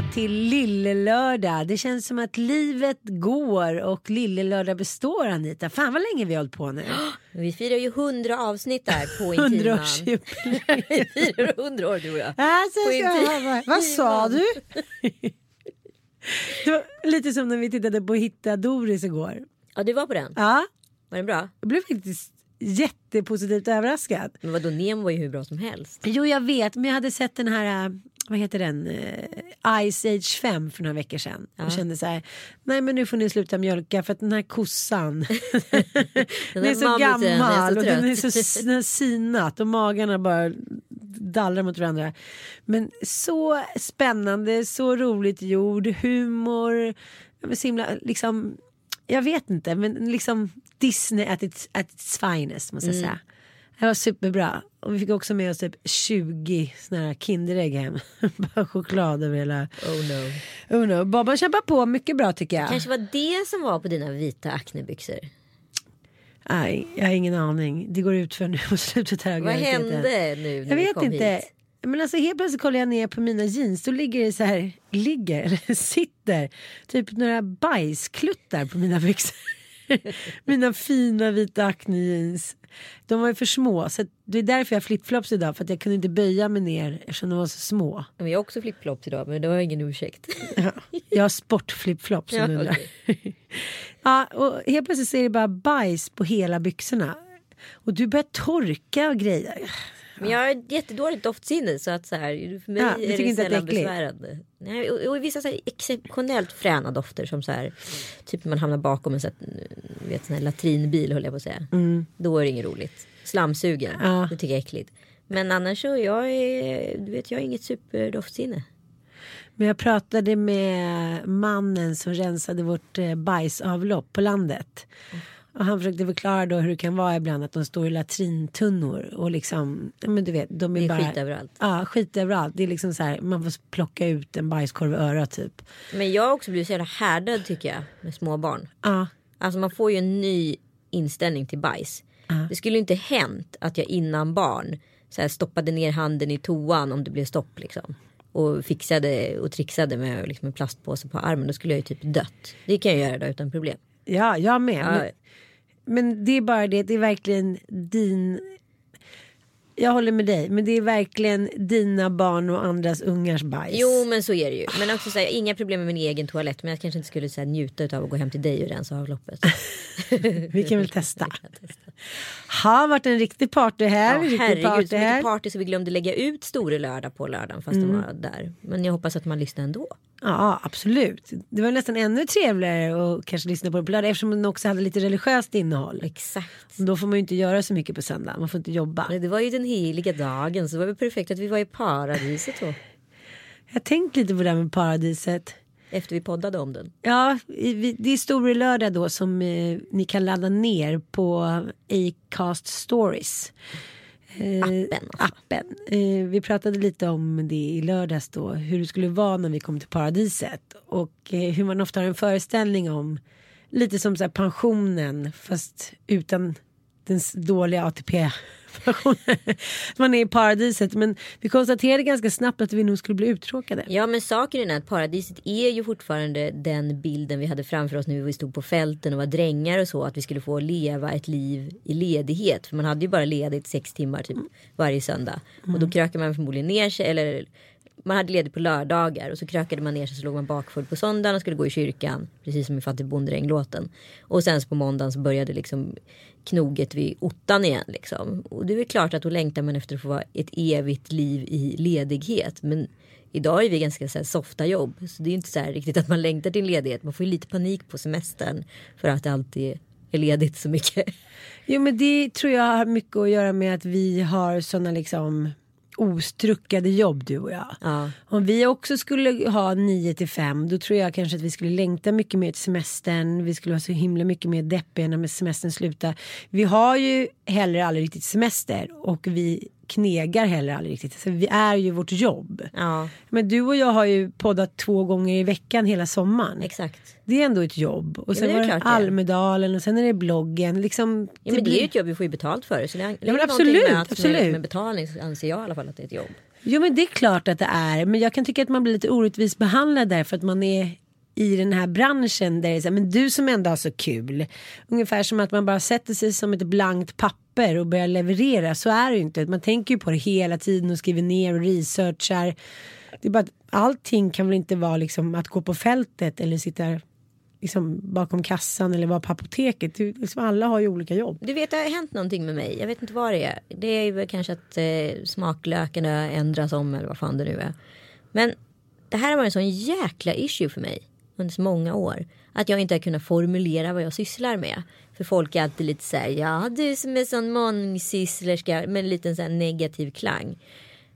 Välkomna till Lillelördag. Det känns som att livet går och Lillelördag består Anita. Fan vad länge vi har hållit på nu. Vi firar ju 100 avsnitt där på Intiman. 100-årsjubileum. Vi firar 100 år du och jag. Alltså, jag vad sa du? Det var lite som när vi tittade på Hitta Doris igår. Ja du var på den. Ja, Var den bra? jag blev faktiskt jättepositivt överraskad. Men vadå Nemo var ju hur bra som helst. Jo jag vet men jag hade sett den här äh, vad heter den äh, Ice Age 5 för några veckor sedan och kände så här nej men nu får ni sluta mjölka för att den här kossan den, är så är gammal och den är så den har sinat och magarna bara dallrar mot varandra. Men så spännande, så roligt gjord, humor, ja, så himla, liksom jag vet inte men liksom Disney at its, at its finest måste jag Mm. säga. Det var superbra. Och vi fick också med oss typ 20 såna här Kinderägg hem. Bara choklad över hela. Oh no. Oh no. Bobban kämpar på mycket bra tycker jag. Kanske var det som var på dina vita aknebyxor. Nej, jag har ingen aning. Det går ut för nu mot slutet här. Vad hände nu när Jag vet kom inte. hit? Men alltså helt plötsligt kollar jag ner på mina jeans. Då ligger det så här, ligger, eller sitter, typ några bajskluttar på mina byxor. mina fina vita acne jeans. De var ju för små. Så det är därför jag har flipflops idag. För att jag kunde inte böja mig ner eftersom de var så små. Men jag har också flipflops idag men det var ingen ursäkt. Jag har sportflipflops som Ja, okej. ja, och helt plötsligt så är det bara bajs på hela byxorna. Och du börjar torka och grejer. Men jag har ett jättedåligt doftsinne så att så här, för mig Ja, är det sällan besvärande. Nej, och, och vissa så här, exceptionellt fräna dofter som så här, typ man hamnar bakom en så här, vet, sån här latrinbil höll jag på att säga. Då är det inget roligt. Slamsugen, Mm. Ja. det tycker jag är äckligt. Men annars så jag är, du vet jag har inget superdoftsinne. Men jag pratade med mannen som rensade vårt eh, bajsavlopp på landet. Och han försökte förklara då hur det kan vara ibland att de står i latrintunnor och liksom, ja, men du vet, de är Det är bara... skit överallt. Ja, skit överallt. Det är liksom så här, man får plocka ut en bajskorv i örat typ. Men jag har också blivit så jävla härdad tycker jag med små barn. Ja, Alltså man får ju en ny inställning till bajs. Det skulle inte hänt att jag innan barn så här, stoppade ner handen i toan om det blev stopp liksom. Och fixade och trixade med liksom, en plastpåse på armen. Då skulle jag ju typ dött. Det kan jag göra då utan problem. ja jag med. Ja. Men, det är bara det, det är verkligen din... Jag håller med dig, men det är verkligen dina barn och andras ungars bajs. Jo men så är det ju. Men också så här, inga problem med min egen toalett. Men jag kanske inte skulle så här, njuta av att gå hem till dig och rensa avloppet. Vi kan väl testa. Har varit en riktig party här. Ja, riktig herregud, så party här. mycket party så vi glömde lägga ut Store lördag på lördagen fast de var där. Men jag hoppas att man lyssnar ändå. Ja, absolut. Det var nästan ännu trevligare att kanske lyssna på det på lördag eftersom den också hade lite religiöst innehåll. Exakt. Då får man ju inte göra så mycket på söndag. Man får inte jobba. Men Det var ju den heliga dagen så det var väl perfekt att vi var i paradiset då. Jag har tänkt lite på det här med paradiset. Efter vi poddade om den. Ja, det är Storelördag då som eh, ni kan ladda ner på Acast Stories. Eh, Appen, alltså. appen. Eh, vi pratade lite om det i lördags då, hur det skulle vara när vi kom till paradiset. Och eh, hur man ofta har en föreställning om, lite som så här pensionen fast utan den dåliga ATP. man är i paradiset men vi konstaterade ganska snabbt att vi nog skulle bli uttråkade. Ja men saken är att paradiset är ju fortfarande den bilden vi hade framför oss när vi stod på fälten och var drängar och så. Att vi skulle få leva ett liv i ledighet. För man hade ju bara ledigt sex timmar typ varje söndag. Och då krökade man förmodligen ner sig. Eller man hade ledigt på lördagar och så krökade man ner sig så låg man bakfull på söndagen och skulle gå i kyrkan. Precis som i Fattig bonderäng-låten. Och sen så på måndagen så började liksom knoget vid ottan igen liksom. Och det är väl klart att då längtar man efter att få vara ett evigt liv i ledighet. Men idag är vi ganska så här, softa jobb. Så det är ju inte så här riktigt att man längtar till ledighet. Man får ju lite panik på semestern. För att det alltid är ledigt så mycket. Jo men det tror jag har mycket att göra med att vi har sådana liksom ostruckade jobb du och jag. Ja. Om vi också skulle ha 9 till 5 då tror jag kanske att vi skulle längta mycket mer till semestern. Vi skulle vara så himla mycket mer deppiga när semestern slutar. Vi har ju heller aldrig riktigt semester och vi knegar heller aldrig riktigt. Så vi är ju vårt jobb. Ja, Men du och jag har ju poddat två gånger i veckan hela sommaren. exakt. Det är ändå ett jobb. Och sen det är var det det. Almedalen och sen är det bloggen. Liksom, Ja, men det blir- är ju ett jobb vi får ju betalt för. Så det är men ligger någonting absolut, med, absolut. Med, med betalning så anser jag i alla fall att det är ett jobb. Jo men det är klart att det är. Men jag kan tycka att man blir lite orättvist behandlad därför att man är i den här branschen där det är så här, men du som ändå har så kul. Ungefär som att man bara sätter sig som ett blankt papper och börjar leverera. Så är det ju inte. Man tänker ju på det hela tiden och skriver ner och researchar. Det är bara att allting kan väl inte vara liksom att gå på fältet eller sitta liksom bakom kassan eller vara på apoteket. Du, Liksom alla har ju olika jobb. Du vet det har hänt någonting med mig. Jag vet inte vad det är. Det är ju väl kanske att eh, smaklökarna ändras om eller vad fan det nu är. Men det här har varit en sån jäkla issue för mig under så många år. Att jag inte har kunnat formulera vad jag sysslar med. För folk är alltid lite så här, ja du som är sån mångsysslerska med en liten så negativ klang.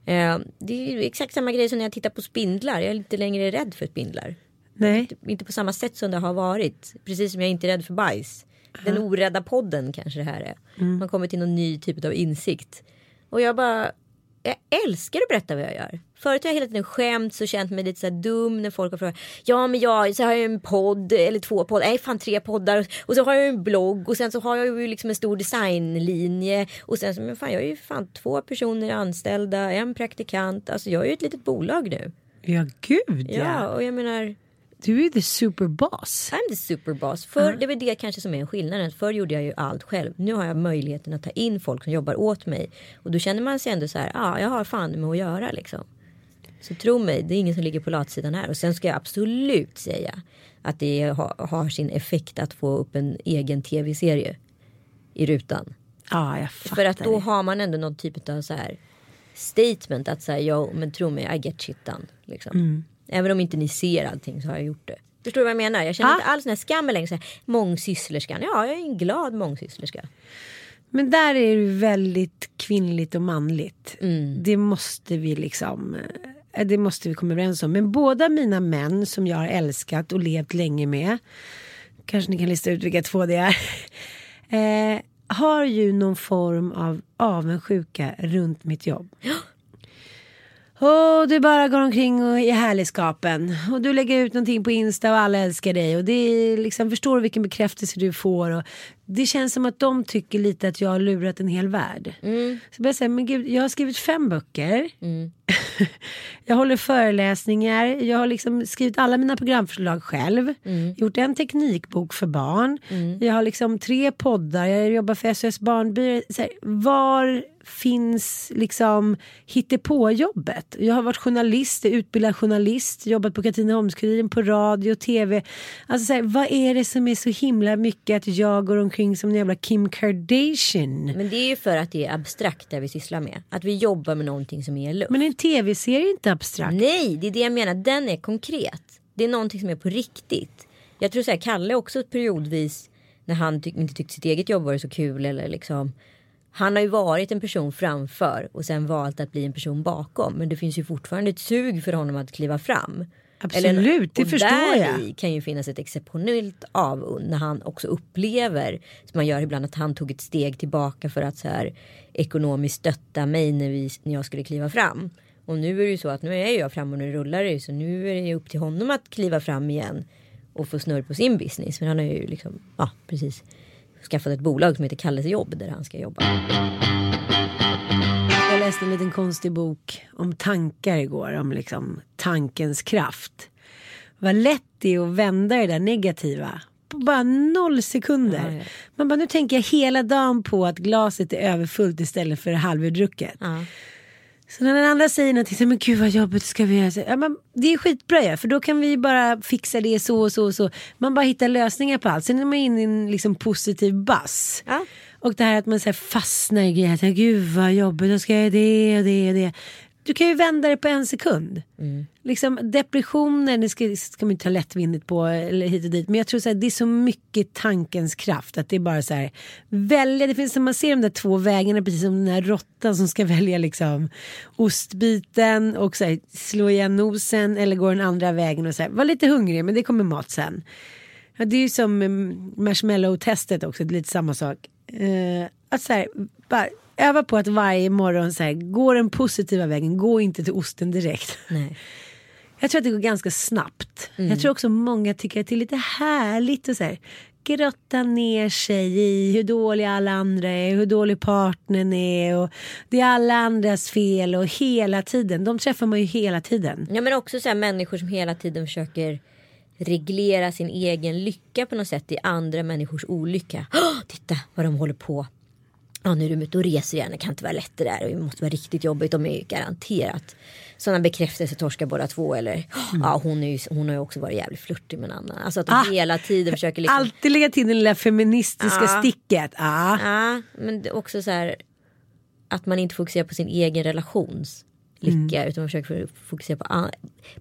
Eh, det är exakt samma grej som när jag tittar på spindlar. Jag är inte längre rädd för spindlar. Nej. Inte på samma sätt som det har varit. Precis som jag inte är rädd för bajs. Den orädda podden kanske det här är. Man kommer till någon ny typ av insikt. Och jag bara, jag älskar att berätta vad jag gör. Förut har jag hela tiden skämts och känt mig lite så dum när folk har frågat. Ja men jag, så har jag en podd eller två poddar, nej fan tre poddar. Och så har jag en blogg och sen så har jag ju liksom en stor designlinje. Och sen så, men fan jag är ju fan två personer anställda, en praktikant. Alltså jag är ju ett litet bolag nu. Ja gud ja. Ja, och jag menar. Du är ju the superboss. I'm the superboss. För det är det kanske som är skillnaden. Förr gjorde jag ju allt själv. Nu har jag möjligheten att ta in folk som jobbar åt mig. Och då känner man sig ändå så här, ja ah, jag har fan med att göra liksom. Så tro mig, det är ingen som ligger på latsidan här. Och sen ska jag absolut säga att det har, har sin effekt att få upp en egen tv-serie i rutan. Ja jag fattar. För att då har man ändå någon typ av så här statement att säga ja men tro mig I get shit done. Liksom. Mm. Även om inte ni ser allting så har jag gjort det. Förstår du vad jag menar? Jag känner Ja. inte alls den här skammen längre. Mångsysslerskan. Ja, jag är en glad mångsysslerska. Men där är det väldigt kvinnligt och manligt. Mm. Det måste vi liksom eh, Eh, det måste vi komma överens om. Men båda mina män som jag har älskat och levt länge med. Kanske ni kan lista ut vilka två det är. Eh, har ju någon form av avundsjuka runt mitt jobb. Och du bara går omkring och är härligskapen. Och du lägger ut någonting på Insta och alla älskar dig. Och det är liksom, förstår du vilken bekräftelse du får. Och det känns som att de tycker lite att jag har lurat en hel värld. Så jag säga, men gud, jag har skrivit fem böcker. jag håller föreläsningar. Jag har liksom skrivit alla mina programförslag själv. Gjort en teknikbok för barn. Jag har liksom tre poddar. Jag jobbar för SOS Barnbyrå. Var finns liksom hittepåjobbet? Jag har varit journalist, utbildad journalist, jobbat på Katrineholms-Kuriren, på radio, tv. Alltså så här, vad är det som är så himla mycket att jag går omkring som en jävla Kim Kardashian? Men det är ju för att det är abstrakt det vi sysslar med. Att vi jobbar med någonting som är luft. Men en tv-serie är inte abstrakt. Nej, det är det jag menar. Den är konkret. Det är någonting som är på riktigt. Jag tror så här, Kalle också periodvis när han tyck, inte tyckte sitt eget jobb var så kul eller liksom. Han har ju varit en person framför och sen valt att bli en person bakom. Men det finns ju fortfarande ett sug för honom att kliva fram. Absolut, det och förstår jag. i kan ju finnas ett exceptionellt avund när han också upplever, som man gör ibland, att han tog ett steg tillbaka för att så här ekonomiskt stötta mig när, vi, när jag skulle kliva fram. Och nu är det ju så att nu är jag fram och nu rullar det ju så nu är det ju upp till honom att kliva fram igen och få snurr på sin business. Men han har ju liksom, ja precis, skaffat ett bolag som heter Kalles jobb där han ska jobba. Läste en liten konstig bok om tankar igår, om liksom tankens kraft. Vad lätt det är att vända det där negativa. På bara noll sekunder. Ja, ja. Man bara, nu tänker jag hela dagen på att glaset är överfullt istället för halvdrucket. Ja. Så när den andra säger någonting så men gud vad jobbigt ska vi göra. Så, Ja, men det är skitbra ja, för då kan vi bara fixa det så och så och så. Man bara hittar lösningar på allt. Sen är man inne i en liksom positiv bass. Ja. Och det här att man så här fastnar i grejer. Gud vad jobbigt, då ska jag göra det och det och det. Du kan ju vända det på en sekund. Liksom depressioner, det ska, ska man inte ta lättvindigt på eller hit och dit. Men jag tror så här, det är så mycket tankens kraft. Att det är bara så här, välja. Det finns som man ser de där två vägarna, precis som den här råttan som ska välja liksom ostbiten och så här, slå igen nosen. Eller gå den andra vägen och så här, var lite hungrig men det kommer mat sen. Ja, det är ju som marshmallow-testet också, det är lite samma sak. Eh, att så här, bara öva på att varje morgon så här, gå den positiva vägen, gå inte till osten direkt. Nej. Jag tror att det går ganska snabbt. Mm. Jag tror också många tycker att det är lite härligt att så här, grotta ner sig i hur dåliga alla andra är, hur dålig partnern är och det är alla andras fel och hela tiden. De träffar man ju hela tiden. Ja men också så här människor som hela tiden försöker reglera sin egen lycka på något sätt i andra människors olycka. Åh, titta vad de håller på. Ja nu är de ute och reser igen, det kan inte vara lätt det där det måste vara riktigt jobbigt. De är ju garanterat sådana bekräftelsetorskar båda två eller ja hon, är ju, hon har ju också varit jävligt flörtig med en annan. Alltså att de Ah, hela tiden försöker liksom. Alltid lägga till det lilla feministiska Ja. sticket. Ah. Ja men det är också så här att man inte fokuserar på sin egen relations lycka utan man försöker fokusera på an-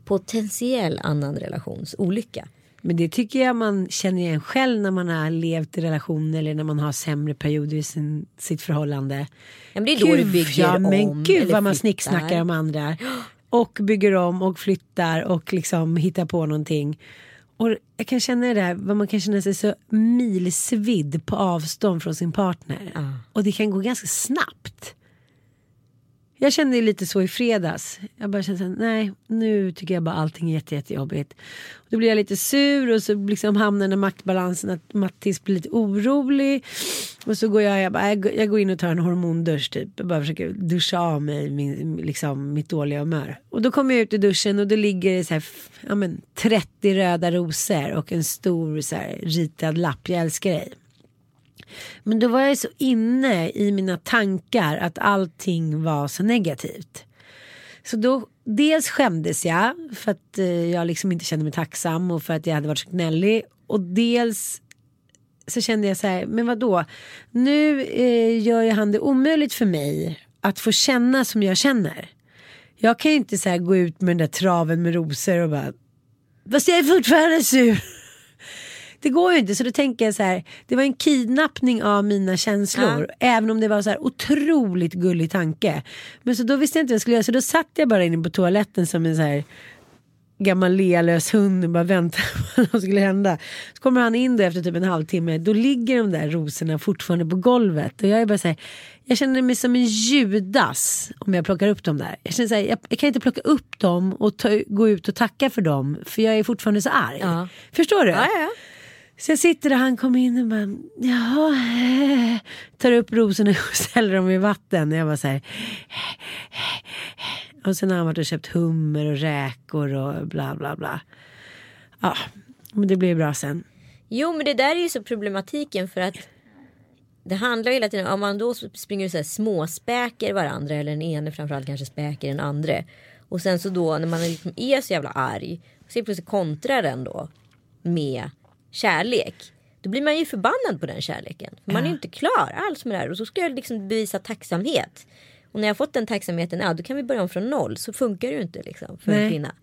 potentiell annan relations olycka. Men det tycker jag man känner igen själv när man har levt i relation eller när man har sämre perioder i sin, sitt förhållande. Ja, men det är då du bygger ja, men om gud eller vad man snicksnackar om andra. Och bygger om och flyttar och liksom hittar på någonting. Och jag kan känna det där, vad man kan känna sig så milsvidd på avstånd från sin partner. Och det kan gå ganska snabbt. Jag kände lite så i fredags. Jag bara kände såhär, nej nu tycker jag bara allting är jätte, jättejobbigt. Då blir jag lite sur och så liksom hamnar den maktbalansen att Mattis blir lite orolig. Och så går jag, jag, bara, äh, jag går- in och tar en hormondusch typ. Jag bara försöker duscha av mig min, liksom, mitt dåliga humör. Och då kommer jag ut i duschen och då ligger det så här, ja, men, 30 röda rosor och en stor så här, ritad lapp. Jag älskar dig. Men då var jag så inne i mina tankar att allting var så negativt. Så då dels skämdes jag för att eh, jag liksom inte kände mig tacksam och för att jag hade varit så gnällig. Och dels så kände jag så här, men vad då? Nu eh, gör ju han det omöjligt för mig att få känna som jag känner. Jag kan ju inte så här gå ut med den där traven med rosor och bara, fast jag är fortfarande sur. Det går ju inte så då tänker jag så här. Det var en kidnappning av mina känslor. Även om det var så här otroligt gullig tanke. Men så då visste jag inte vad jag skulle göra. Så då satt jag bara inne på toaletten som en så här gammal lealös hund och bara väntade på vad som skulle hända. Så kommer han in då efter typ en halvtimme. Då ligger de där rosorna fortfarande på golvet. Och jag är bara så här. Jag känner mig som en Judas om jag plockar upp dem där. Jag känner så här, jag, jag kan inte plocka upp dem och ta, gå ut och tacka för dem. För jag är fortfarande så arg. Ja. Förstår du? Ja, ja, ja. Så jag sitter och han kommer in och bara, jaha, eh. tar upp rosorna och ställer dem i vatten. Och jag bara så här, eh, eh, och sen har han varit och köpt hummer och räkor och bla bla bla. Ja, men det blir bra sen. Jo men det där är ju så problematiken för att det handlar ju hela tiden om man då springer och så här småspäker varandra eller den ene framförallt kanske späker den andra. Och sen så då när man liksom är så jävla arg så helt plötsligt kontrar den då med kärlek. Då blir man ju förbannad på den kärleken. För Man är ju inte klar alls med det här och så ska jag liksom bevisa tacksamhet. Och när jag har fått den tacksamheten, ja då kan vi börja om från noll. Så funkar det ju inte liksom för Nej. en kvinna.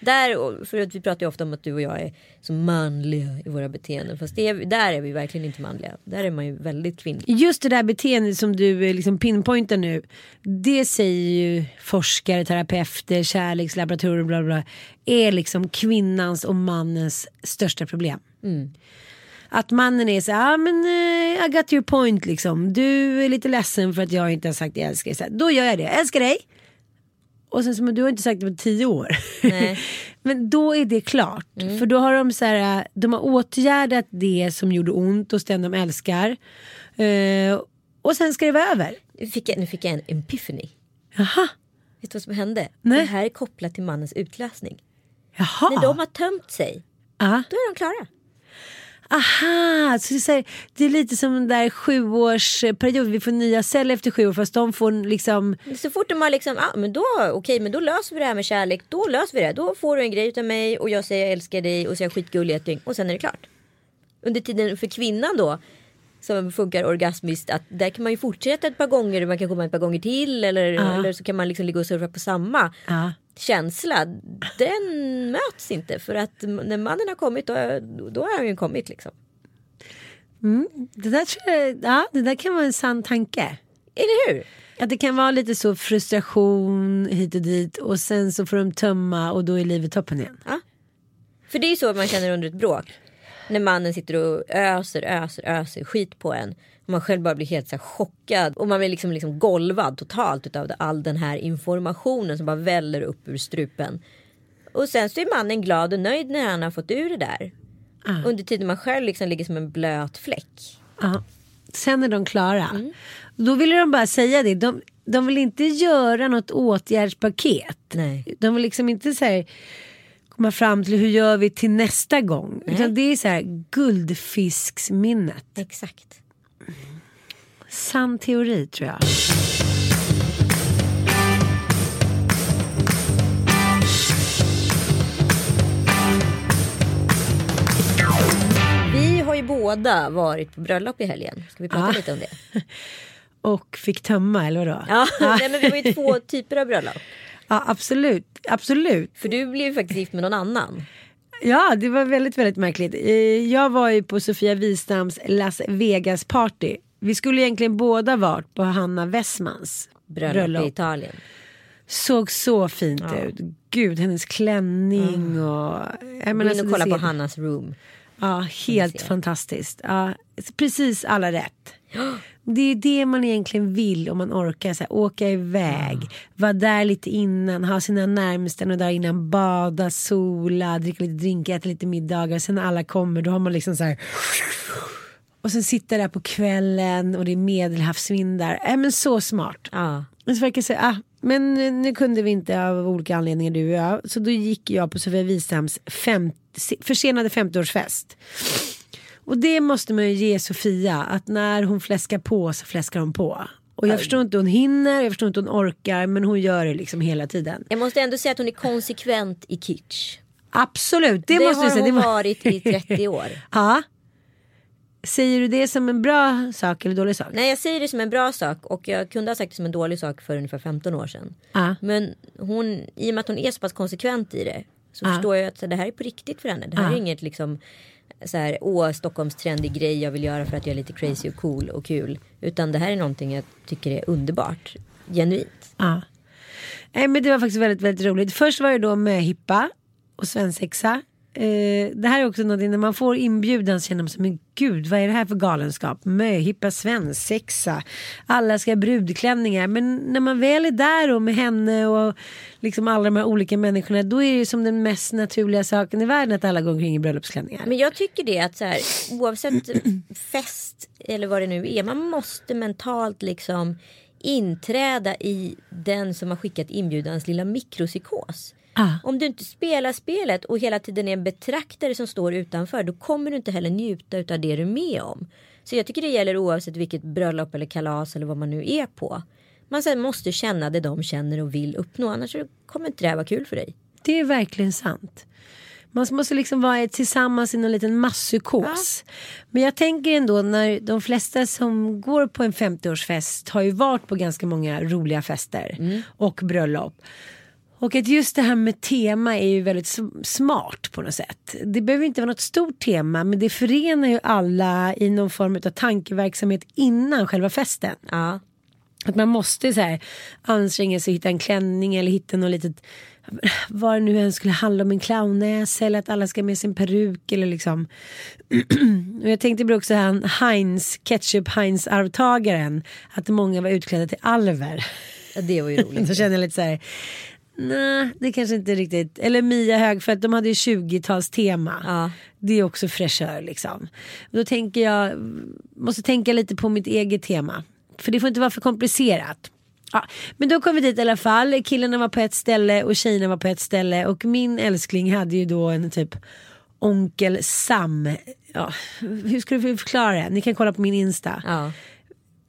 Där, för att vi pratar ju ofta om att du och jag är så manliga i våra beteenden. Fast är, där är vi verkligen inte manliga. Där är man ju väldigt kvinnlig. Just det där beteendet som du eh, liksom pinpointar nu. Det säger ju forskare, terapeuter, kärlekslaboratorier bla bla. Är liksom kvinnans och mannens största problem. Att mannen är så här, ah, men eh, I got your point liksom. Du är lite ledsen för att jag inte har sagt jag älskar dig. Så här, Då gör jag det, jag älskar dig. Och sen så, men du har inte sagt det på tio år. Nej. men då är det klart. För då har de så här, de har åtgärdat det som gjorde ont hos den de älskar. Eh, och sen ska det vara över. Nu fick jag, nu fick jag en epiphany. Jaha. Vet du vad som hände? Nej. Det här är kopplat till mannens utlösning. Jaha. När de har tömt sig, Ja. då är de klara. Aha, så det, är så här, det är lite som den där sjuårsperioden. Vi får nya celler efter sju år fast de får liksom. Så fort de har liksom, ah, men då, okej, men då löser vi det här med kärlek. Då löser vi det. Då får du en grej utav mig och jag säger jag älskar dig och så är jag skitgullig ett dygn och sen är det klart. Under tiden för kvinnan då som funkar orgasmiskt att där kan man ju fortsätta ett par gånger man kan komma ett par gånger till eller, eller så kan man liksom ligga och surfa på samma Ja. Känsla. Den möts inte för att när mannen har kommit då, då har han ju kommit liksom. Det där, tror jag, ja, det där kan vara en sann tanke. Eller hur? Att det kan vara lite så frustration hit och dit och sen så får de tömma och då är livet toppen igen. Ja. För det är ju så man känner under ett bråk. När mannen sitter och öser, öser, öser skit på en. Man själv bara blir helt så chockad. Och man blir liksom, liksom golvad totalt utav all den här informationen som bara väller upp ur strupen. Och sen så är mannen glad och nöjd när han har fått ur det där. Under tiden man själv liksom ligger som en blöt fläck. Ja. Sen är de klara. Då ville de bara säga det. De, de vill inte göra något åtgärdspaket. Nej. De vill liksom inte här, komma fram till hur gör vi till nästa gång. Utan det är så här guldfisksminnet. Exakt. Sann teori tror jag. Vi har ju båda varit på bröllop i helgen. Ska vi prata Ja. lite om det? Och fick tömma eller vadå? Ja, Nej, men det var ju två typer av bröllop. ja absolut. Absolut. För du blev ju faktiskt gift med någon annan. Ja, det var väldigt, väldigt märkligt. Eh, Jag var ju på Sofia Wistams Las Vegas party. Vi skulle egentligen båda varit på Hanna Westmans Bröllop, i Italien. Såg så fint ut. Gud, hennes klänning och... Jag Gå menar, in alltså, och kolla på Hannas room. Ja, helt fantastiskt. Ja, precis alla rätt. Det är det man egentligen vill om man orkar. Så här, åka iväg, vara där lite innan, ha sina närmsten och där innan bada, sola, dricka lite drinkar, äta lite middagar. Sen när alla kommer då har man liksom så här och sen sitta där på kvällen och det är medelhavsvindar. Äh, men så smart. Ja. Men så verkar jag säga, ah, men nu kunde vi inte av olika anledningar du och jag. Så då gick jag på Sofia Wistams fem, försenade 50-årsfest. Och det måste man ju ge Sofia, att när hon fläskar på så fläskar hon på. Och jag förstår inte hon hinner, jag förstår inte hon orkar, men hon gör det liksom hela tiden. Jag måste ändå säga att hon är konsekvent i kitsch. Absolut, det, Det, måste har jag säga. hon Det må- varit i 30 år. Ja. Säger du det som en bra sak eller dålig sak? Nej jag säger det som en bra sak och jag kunde ha sagt det som en dålig sak för ungefär 15 år sedan. Ja. Men hon, i och med att hon är så pass konsekvent i det så Ja. förstår jag att så, det här är på riktigt för henne. Det här Ja. är inget liksom så här, åh Stockholms trendig grej jag vill göra för att jag är lite crazy och cool och kul. Utan det här är någonting jag tycker är underbart. Genuint. Ja. Nej, men det var faktiskt väldigt, väldigt roligt. Först var det då med hippa och svensexa. Eh, det här är också någonting när man får inbjudan så känner man sig men gud vad är det här för galenskap? Möhippa, svensexa, alla ska ha brudklänningar. Men när man väl är där och med henne och liksom alla de här olika människorna då är det som den mest naturliga saken i världen att alla går omkring i bröllopsklänningar. Men jag tycker det att så här, oavsett fest eller vad det nu är. Man måste mentalt liksom inträda i den som har skickat inbjudans lilla mikropsykos. Ah. Om du inte spelar spelet och hela tiden är en betraktare som står utanför då kommer du inte heller njuta av det du är med om. Så jag tycker det gäller oavsett vilket bröllop eller kalas eller vad man nu är på. Man måste känna det de känner och vill uppnå annars kommer inte det här vara kul för dig. Det är verkligen sant. Man måste liksom vara tillsammans i en liten masspsykos. Men jag tänker ändå när de flesta som går på en 50-årsfest har ju varit på ganska många roliga fester och bröllop. Och att just det här med tema är ju väldigt smart på något sätt. Det behöver inte vara något stort tema men det förenar ju alla i någon form av tankeverksamhet innan själva festen. Ja. Att man måste så här, anstränga sig att hitta en klänning eller hitta något litet vad det nu än skulle handla om en clownnäsa eller att alla ska med sin peruk eller liksom. och jag tänkte på också han Heinz, ketchup Heinz arvtagaren att många var utklädda till alver. Ja, det var ju roligt. Så känner jag lite så här. Nej, det kanske inte riktigt. Eller Mia Högfeldt, de hade ju 20-talstema. Ja. Det är också fräschör liksom. Då tänker jag, måste tänka lite på mitt eget tema. För det får inte vara för komplicerat. Ja, men då kom vi dit i alla fall. Killarna var på ett ställe och tjejerna var på ett ställe. Och min älskling hade ju då en typ onkel Sam. Ja, hur ska du förklara det? Ni kan kolla på min Insta. Ja.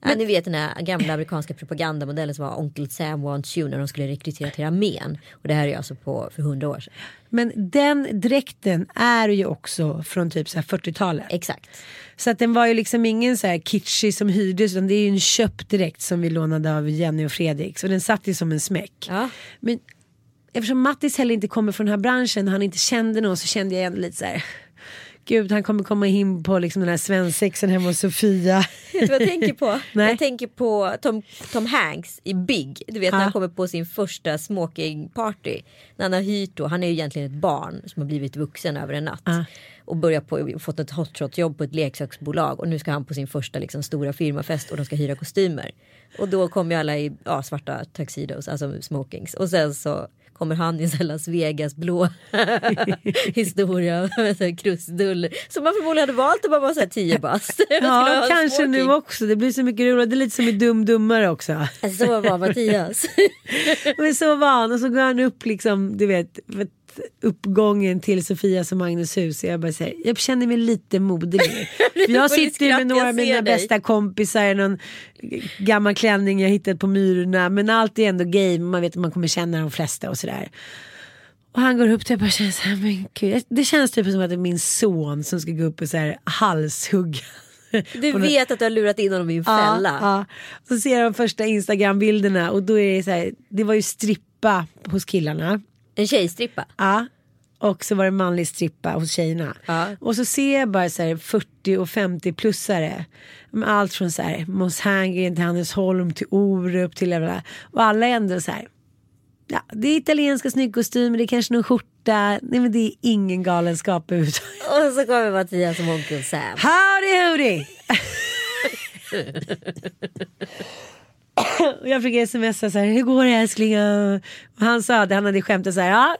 Ja, ni vet den här gamla amerikanska propagandamodellen som var Onkel Sam wants you när de skulle rekrytera till armén. Och det här är alltså på för hundra år sedan. Men den dräkten är ju också från typ så här 40-talet. Exakt. Så att den var ju liksom ingen så här kitschig som hyrdes utan det är ju en köpt direkt som vi lånade av Jenny och Fredrik. Så den satt ju som en smäck. Ja. Men eftersom Mattis heller inte kommer från den här branschen och han inte kände någon så kände jag ändå lite så här. Gud han kommer komma in på liksom den här svensexan hemma hos Sofia. Vet du vad jag tänker på? Nej. Jag tänker på Tom, Tom Hanks i Big. Du vet när Ja. han kommer på sin första smokingparty. När han har hyrt då, han är ju egentligen ett barn som har blivit vuxen över en natt. Ja. Och börjat på, fått ett hotshot-jobb på ett leksaksbolag. Och nu ska han på sin första liksom, stora firmafest och de ska hyra kostymer. Och då kommer ju alla i ja, svarta tuxedos, alltså smokings. Och sen så kommer han i Las Vegas blå historia med krusiduller. Som man förmodligen hade valt om man var så här 10 bast. Ja kanske nu också. Det blir så mycket roligt. Det är lite som i Dum Dummare också. Så var Mattias. Men så var han och så går han upp liksom du vet, uppgången till Sofias och Magnus hus. Jag bara säger, jag känner mig lite. För jag sitter med några jag av mina bästa kompisar i någon gammal klänning jag hittat på Myrorna. Men allt är ändå game. Man vet att man kommer känna de flesta och sådär. Och han går upp till och bara känner så här, men gud. Det känns typ som att det är min son som ska gå upp och så här halshugga. Du vet att du har lurat in honom i en fälla. Ja, ja. Så ser jag de första Instagram-bilderna och då är det så här, det var ju strippa hos killarna. En tjejstrippa. Ja. Och så var det manlig strippa hos tjejerna. Ja. Och så ser jag bara så här 40 och 50-plussare. Med Allt från så här Moss Herngren till Hannesholm till Orup till jävla- Och alla är ändå så här. Ja, det är italienska snyggkostymer, det är kanske någon skjorta. Nej men det är ingen galenskap överhuvudtaget. Och så kommer Mattias som onkel Sam. Howdy howdy! Och jag fick smsa så här, hur går det älskling? Han sa att han hade skämtat så här, ja,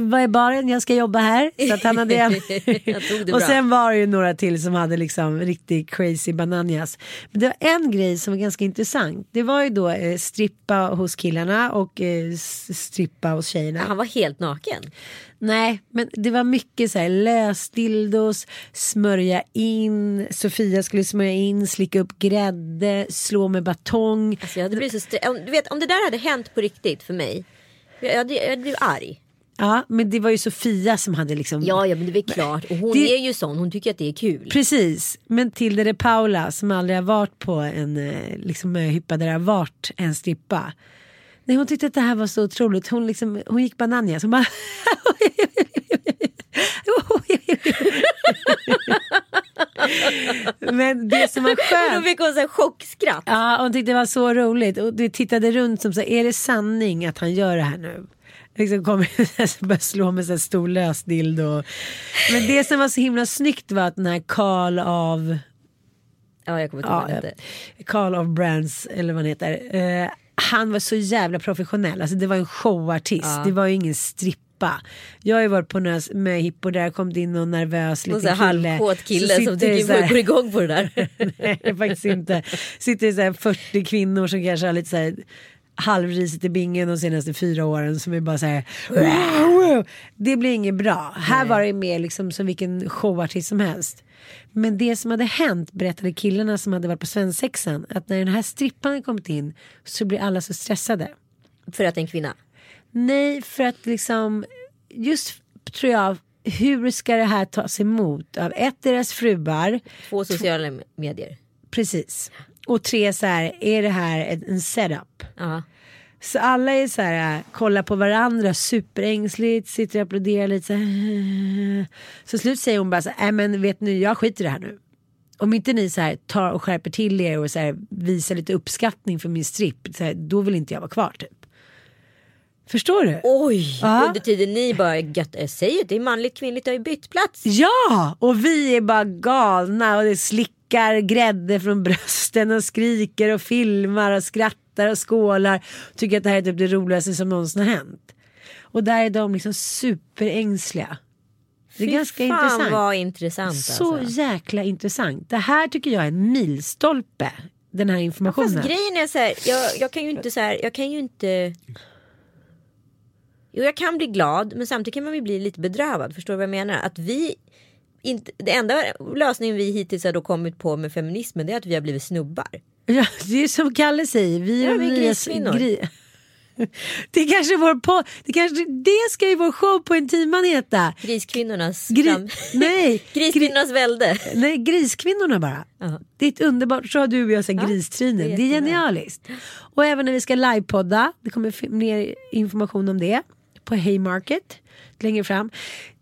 vad är baren? Jag ska jobba här. Så att han hade det och sen var det ju några till som hade liksom riktigt crazy bananas. Men det var en grej som var ganska intressant. Det var ju då eh, strippa hos killarna och eh, strippa hos tjejerna. Han var helt naken. Nej, men det var mycket så här lösdildos, smörja in, Sofia skulle smörja in, slicka upp grädde, slå med batong. Alltså jag hade blivit så du vet, om det där hade hänt på riktigt för mig. Jag jag hade blivit arg. Ja, men det var ju Sofia som hade liksom Ja, ja men det är väl klart. Och hon Det- är ju sån. Hon tycker att det är kul. Precis, men Tilde de Paula som aldrig har varit på en eh, liksom, möhippa där det har varit en strippa. Nej, hon tyckte att det här var så otroligt. Hon, liksom, hon gick bananas. Hon bara... men det som var Och då skönt. fick hon så här chockskratt. Ja, hon tyckte det var så roligt. Och du tittade runt som så här, är det sanning att han gör det här nu? Liksom kommer börja slå med så här stor lösdildo. Men det som var så himla snyggt var att den här Karl av Ja, jag kommer inte ihåg ja, det. Carl of Brands eller vad han heter. Eh, han var så jävla professionell. Alltså det var en showartist. Ja. Det var ju ingen strippa. Jag har ju varit på några med hippo där kom det in någon nervös liten kille. halvkåt kille som det tycker så här- går igång på det där. Nej faktiskt inte. Sitter det så här 40 kvinnor som kanske har lite så här halvrisit i bingen de senaste fyra åren som är bara så här. "Wow!" Det blir inget bra. Här var det mer liksom som vilken showartist som helst. Men det som hade hänt berättade killarna som hade varit på svensexan att när den här strippan kommit in så blir alla så stressade. För att en kvinna. Nej, för att liksom just tror jag hur ska det här tas emot av ett deras fruar På sociala medier. precis och tre så här är det här en- setup Ja. Så alla är så här, äh, kollar på varandra superängsligt, sitter och applåderar lite så här. Så slut säger hon bara så här, "Nej, men vet ni, jag skiter i det här nu. Om inte ni så här tar och skärper till er och så här visar lite uppskattning för min stripp, så här, då vill inte jag vara kvar typ. Förstår du? Oj, Ja. under tiden ni bara gött, jag säger det är manligt kvinnligt, har ju bytt plats. Ja, och vi är bara galna och det slickar grädde från brösten och skriker och filmar och skrattar och skålar. Tycker att det här är typ det roligaste som någonsin har hänt. Och där är de liksom superängsliga. Det är Fy ganska fan intressant. vad intressant Så alltså. jäkla intressant. Det här tycker jag är en milstolpe. Den här informationen. Fast grejen är så här, jag, jag kan ju inte så här, jag kan ju inte Jo jag kan bli glad men samtidigt kan man ju bli lite bedrövad. Förstår du vad jag menar? Att vi inte, det enda lösningen vi hittills har då kommit på med feminismen det är att vi har blivit snubbar. Ja, det är som Kalle säger. Vi är Ja, vi är griskvinnor. gri- Det är kanske vår podd. Det, kanske, det ska ju vår show på Intiman heta. Griskvinnornas Gri- nej, Griskvinnornas välde. Nej, griskvinnorna bara. Ja. Det är ett underbart, så har du och jag här Ja, gristrinen. det är Det är genialiskt. Och även när vi ska livepodda, det kommer mer information om det på Haymarket längre fram.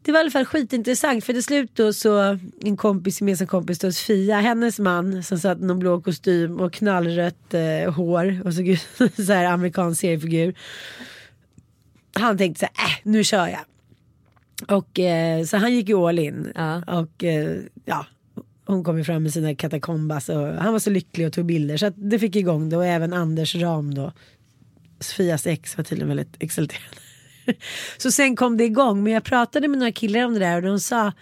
Det var i alla fall skitintressant för till slut då så en kompis, gemensam kompis då, Fia, hennes man som satt i någon blå kostym och knallrött eh, hår och såg ut som så här amerikansk seriefigur. Han tänkte så här, äh, nu kör jag. Och eh, så han gick ju all in. Ja. Och eh, ja, hon kom ju fram med sina katakombas och han var så lycklig och tog bilder så att det fick igång det och även Anders Ram då. Sofias ex var tydligen väldigt exalterad. Så sen kom det igång men jag pratade med några killar om det där och de sa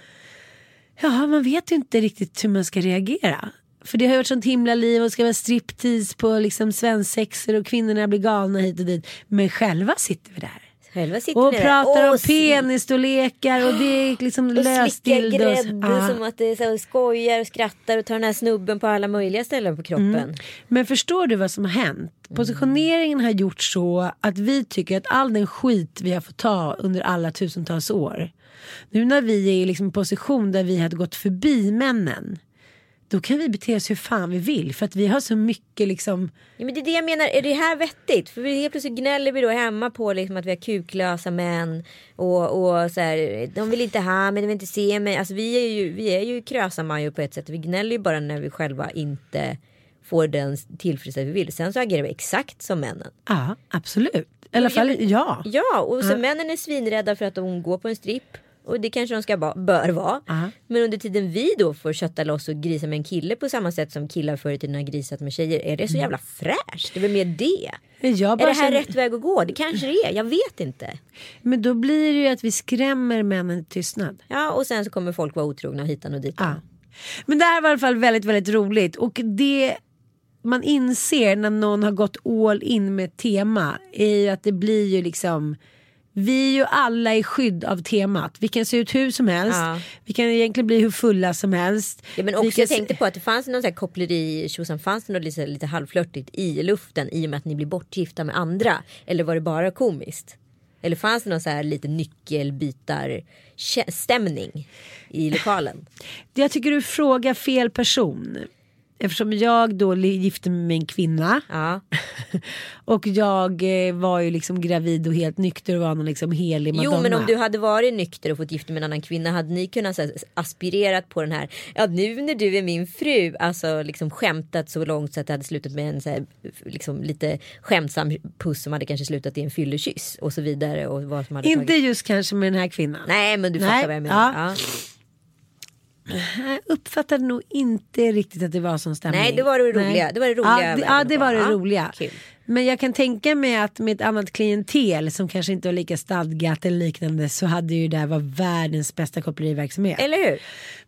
Ja man vet ju inte riktigt hur man ska reagera. För det har ju varit sånt himla liv och ska vara striptease på liksom svensexor och kvinnorna blir galna hit och dit. Men själva sitter vi där. Själva sitter Och ni där. pratar om penisstorlekar och det är liksom Och slickar lösdildos. Ja. som att det är så här, skojar och skrattar och tar den här snubben på alla möjliga ställen på kroppen. Mm. Men förstår du vad som har hänt? Positioneringen har gjort så att vi tycker att all den skit vi har fått ta under alla tusentals år. Nu när vi är i liksom en position där vi har gått förbi männen. Då kan vi bete oss hur fan vi vill för att vi har så mycket liksom. Ja, men det är det jag menar, är det här vettigt? För helt plötsligt gnäller vi då hemma på liksom att vi har kuklösa män och, och så här, de vill inte ha men de vill inte se mig. Alltså vi är ju, vi är ju krösa på ett sätt. Vi gnäller ju bara när vi själva inte får den tillfredsställelse vi vill. Sen så agerar vi exakt som männen. Ja absolut. I alla fall ja. Ja, och så männen är svinrädda för att de går på en stripp. Och det kanske de ska va- bör vara. Ja. Men under tiden vi då får kötta loss och grisa med en kille på samma sätt som killar förr i tiden har grisat med tjejer. Är det så jävla fräscht? Det är väl mer det. Är det här känner- rätt väg att gå? Det kanske det är. Jag vet inte. Men då blir det ju att vi skrämmer männen till tystnad. Ja, och sen så kommer folk vara otrogna hitan och ditan. Ja. Men det här var i alla fall väldigt, väldigt roligt. Och det man inser när någon har gått all in med ett tema är ju att det blir ju liksom vi är ju alla i skydd av temat. Vi kan se ut hur som helst. Ja. Vi kan egentligen bli hur fulla som helst. Ja, men också jag tänkte på att det fanns någon sån här koppleri tjosan fanns det något lite, lite halvflörtigt i luften i och med att ni blir bortgifta med andra. Eller var det bara komiskt? Eller fanns det någon så här lite nyckelbytar kä- stämning i lokalen? Jag tycker du frågar fel person. Eftersom jag då gifte mig med en kvinna. Ja. Och jag eh, var ju liksom gravid och helt nykter och var någon liksom helig madonna. Jo men om du hade varit nykter och fått gifta med en annan kvinna hade ni kunnat här, aspirerat på den här Ja nu när du är min fru Alltså liksom skämtat så långt så att det hade slutat med en så här, liksom, lite skämtsam puss som hade kanske slutat i en fyllekyss och så vidare och vad som hade Inte tagit... just kanske med den här kvinnan. Nej men du Nej, fattar vad jag menar. ja. Ja. Jag uppfattade nog inte riktigt att det var sån stämning. Nej, det var det roliga. Nej. Det var det roliga Ja, det, ja, det var det Ja, roliga. kul. Men jag kan tänka mig att med ett annat klientel som kanske inte var lika stadgat eller liknande så hade ju det här var världens bästa koppleriverksamhet. Eller hur?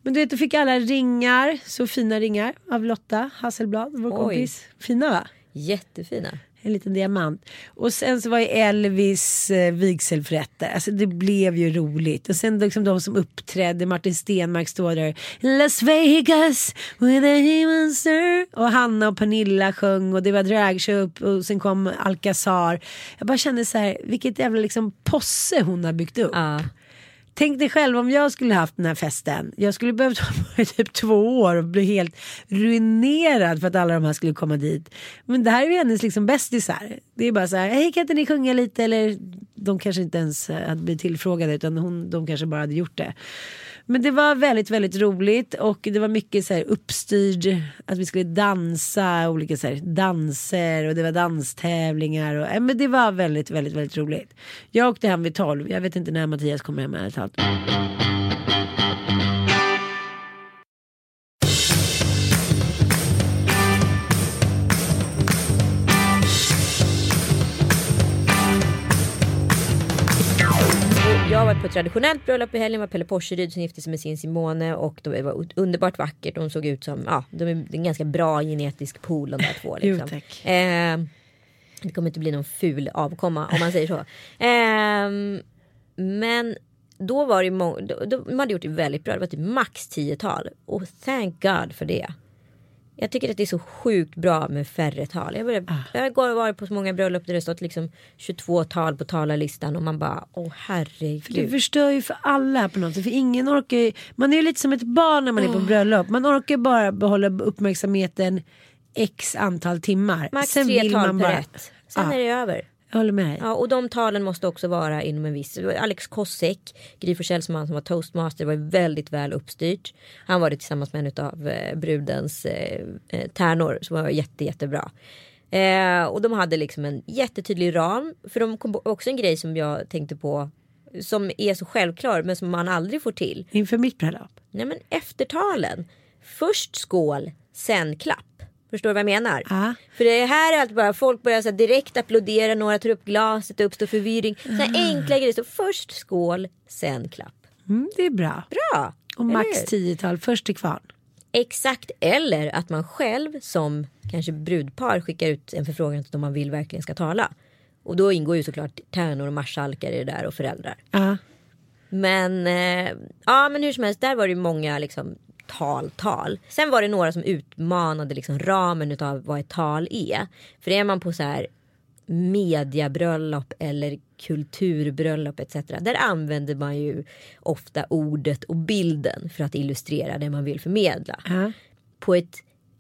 Men du vet, då fick alla ringar, så fina ringar av Lotta Hasselblad, vår Oj. kompis. Fina va? Jättefina. En liten diamant. Och sen så var ju Elvis eh, vigselförrättare. Alltså det blev ju roligt. Och sen liksom de som uppträdde, Martin Stenmark står där. Las Vegas with a monster. Och Hanna och Pernilla sjöng och det var dragshow och sen kom Alcazar. Jag bara kände så här, vilket jävla liksom posse hon har byggt upp. Uh. Tänk dig själv om jag skulle haft den här festen. Jag skulle behövt vara i typ två år och bli helt ruinerad för att alla de här skulle komma dit. Men det här är ju hennes liksom bästisar. Det är bara så här, hej kan inte ni sjunga lite? Eller de kanske inte ens hade blivit tillfrågade utan hon, de kanske bara hade gjort det. Men det var väldigt, väldigt roligt och det var mycket så här uppstyrd, att vi skulle dansa, olika så här danser och det var danstävlingar. Och, äh, men det var väldigt, väldigt, väldigt roligt. Jag åkte hem vid tolv, jag vet inte när Mattias kommer hem ärligt talat. Varit på ett traditionellt bröllop i helgen. var Pelle Porseryd som gifte sig med sin Simone. Och det var underbart vackert. De såg ut som, ja, de är en ganska bra genetisk pool de där två. Liksom. Jo. Eh, det kommer inte bli någon ful avkomma om man säger så. Eh, men då var det många, de hade gjort det väldigt bra. Det var typ max tiotal. Och thank God för det. Jag tycker att det är så sjukt bra med färre tal. Jag, började, Ah. jag har varit på så många bröllop där det stått liksom 22 tal på talarlistan och man bara åh Det herregud. förstör ju för alla på något sätt. För ingen orkar man är ju lite som ett barn när man är på bröllop. Man orkar bara behålla uppmärksamheten x antal timmar. Max tre tal per rätt. Sen Ja. är det över. Jag håller med. Ja, och de talen måste också vara inom en viss. Alex Kosek, Gry som var toastmaster, var väldigt väl uppstyrt. Han var det tillsammans med en av eh, brudens eh, eh, tärnor som var jätte, jättebra. Eh, och de hade liksom en jättetydlig ram. För de kom på också en grej som jag tänkte på. Som är så självklar men som man aldrig får till. Inför mitt bröllop. Nej men eftertalen. Först skål, sen klapp. Förstår du vad jag menar? Ja. För det här är allt bara, folk börjar så direkt applådera, några tar upp glaset, det uppstår förvirring. Så här enkla grejer. Så först skål, sen klapp. Mm, det är bra. Bra! Och max tiotal först till kvarn. Exakt, eller att man själv som kanske brudpar skickar ut en förfrågan till dem man vill verkligen ska tala. Och då ingår ju såklart tärnor och marskalkar i det där och föräldrar. Ja. Men eh, ja men hur som helst, där var det ju många liksom tal, tal. Sen var det några som utmanade liksom ramen utav vad ett tal är. För är man på så här mediabröllop eller kulturbröllop etc. Där använder man ju ofta ordet och bilden för att illustrera det man vill förmedla. Ja. På ett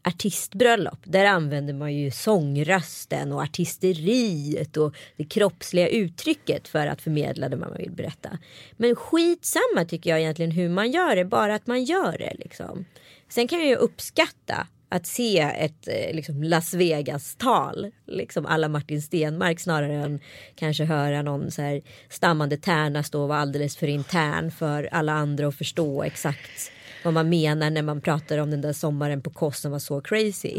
artistbröllop där använder man ju sångrösten och artisteriet och det kroppsliga uttrycket för att förmedla det man vill berätta. Men skitsamma tycker jag egentligen hur man gör det, bara att man gör det liksom. Sen kan jag ju uppskatta att se ett eh, liksom Las Vegas-tal, liksom alla Martin Stenmark snarare än kanske höra någon så här stammande tärna stå och vara alldeles för intern för alla andra att förstå exakt vad man menar när man pratar om den där sommaren på Kos som var så crazy.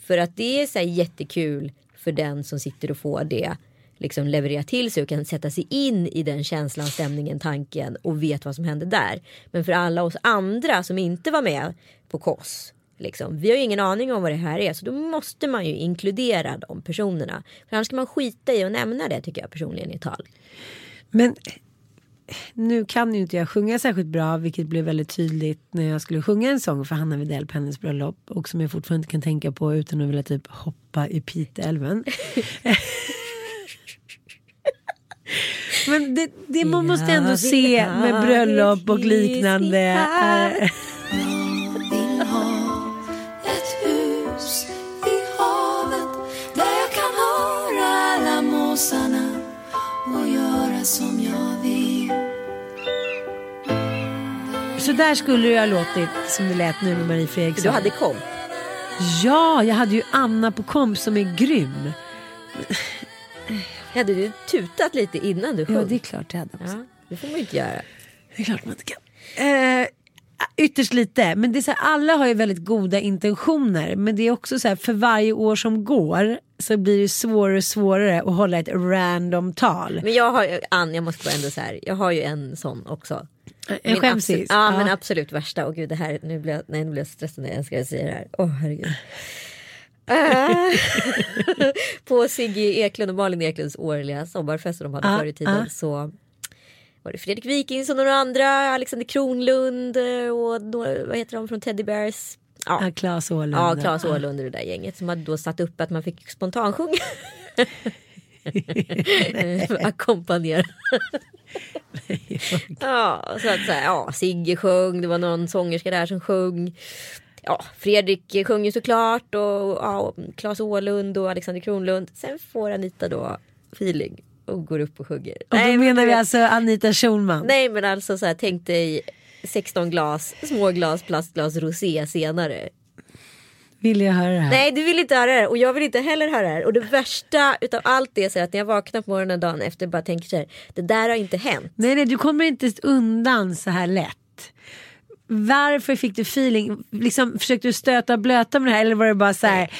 För att det är så jättekul för den som sitter och får det liksom leverera till sig och kan sätta sig in i den känslan, stämningen, tanken och vet vad som hände där. Men för alla oss andra som inte var med på Kos Liksom. Vi har ju ingen aning om vad det här är så då måste man ju inkludera de personerna. För annars ska man skita i att nämna det tycker jag personligen i tal. Men nu kan ju inte jag sjunga särskilt bra vilket blev väldigt tydligt när jag skulle sjunga en sång för Hanna Widell på hennes bröllop och som jag fortfarande inte kan tänka på utan att vilja typ hoppa i Piteälven. Men det, det man måste ändå se med bröllop och liknande. Så där skulle det ha låtit som det lät nu med Marie Fredriksson. Du hade komp. Ja, jag hade ju Anna på komp som är grym. Hade du tutat lite innan du sjöng? Ja, det är klart jag hade. också. Ja, det får man ju inte göra. Det är klart man inte kan. Eh, ytterst lite. Men det är så här, alla har ju väldigt goda intentioner. Men det är också så här, för varje år som går så blir det svårare och svårare att hålla ett random tal. Men jag har Ann, jag måste bara ändå så här, jag har ju en sån också. En Min skämsis. absolut, ja, men absolut värsta. Och gud det här, nu blir jag, nej, nu blir jag stressad när jag ska säga det här. Åh herregud. Eh, på Sigge Eklund och Malin Eklunds årliga sommarfest som de hade Ah, förr i tiden ah. så var det Fredrik Wikingsson och några andra, Alexander Kronlund eh, och några, vad heter de från Teddy Bears. Ja, Ja, Claes Åhlund. Ja, Claes Åhlund och det där gänget som hade då satt upp att man fick spontansjunga. Ackompanjera. Ja, så att här, ja, Sigge sjöng, det var någon sångerska där som sjöng. Ja, Fredrik sjöng ju såklart och ja, Claes Åhlund och Alexander Kronlund. Sen får Anita då feeling och går upp och sjunger. Och då Nej, men menar vi alltså Anita Schulman. Nej men alltså så här, tänk dig 16 glas, små glas, plastglas rosé senare. Vill jag höra det här? Nej du vill inte höra det här och jag vill inte heller höra det här. Och det värsta utav allt det är att när jag vaknar på morgonen dagen efter bara tänker så här. Det där har inte hänt. Nej, nej, du kommer inte undan så här lätt. Varför fick du feeling? Liksom, försökte du stöta och blöta med det här eller var det bara så här?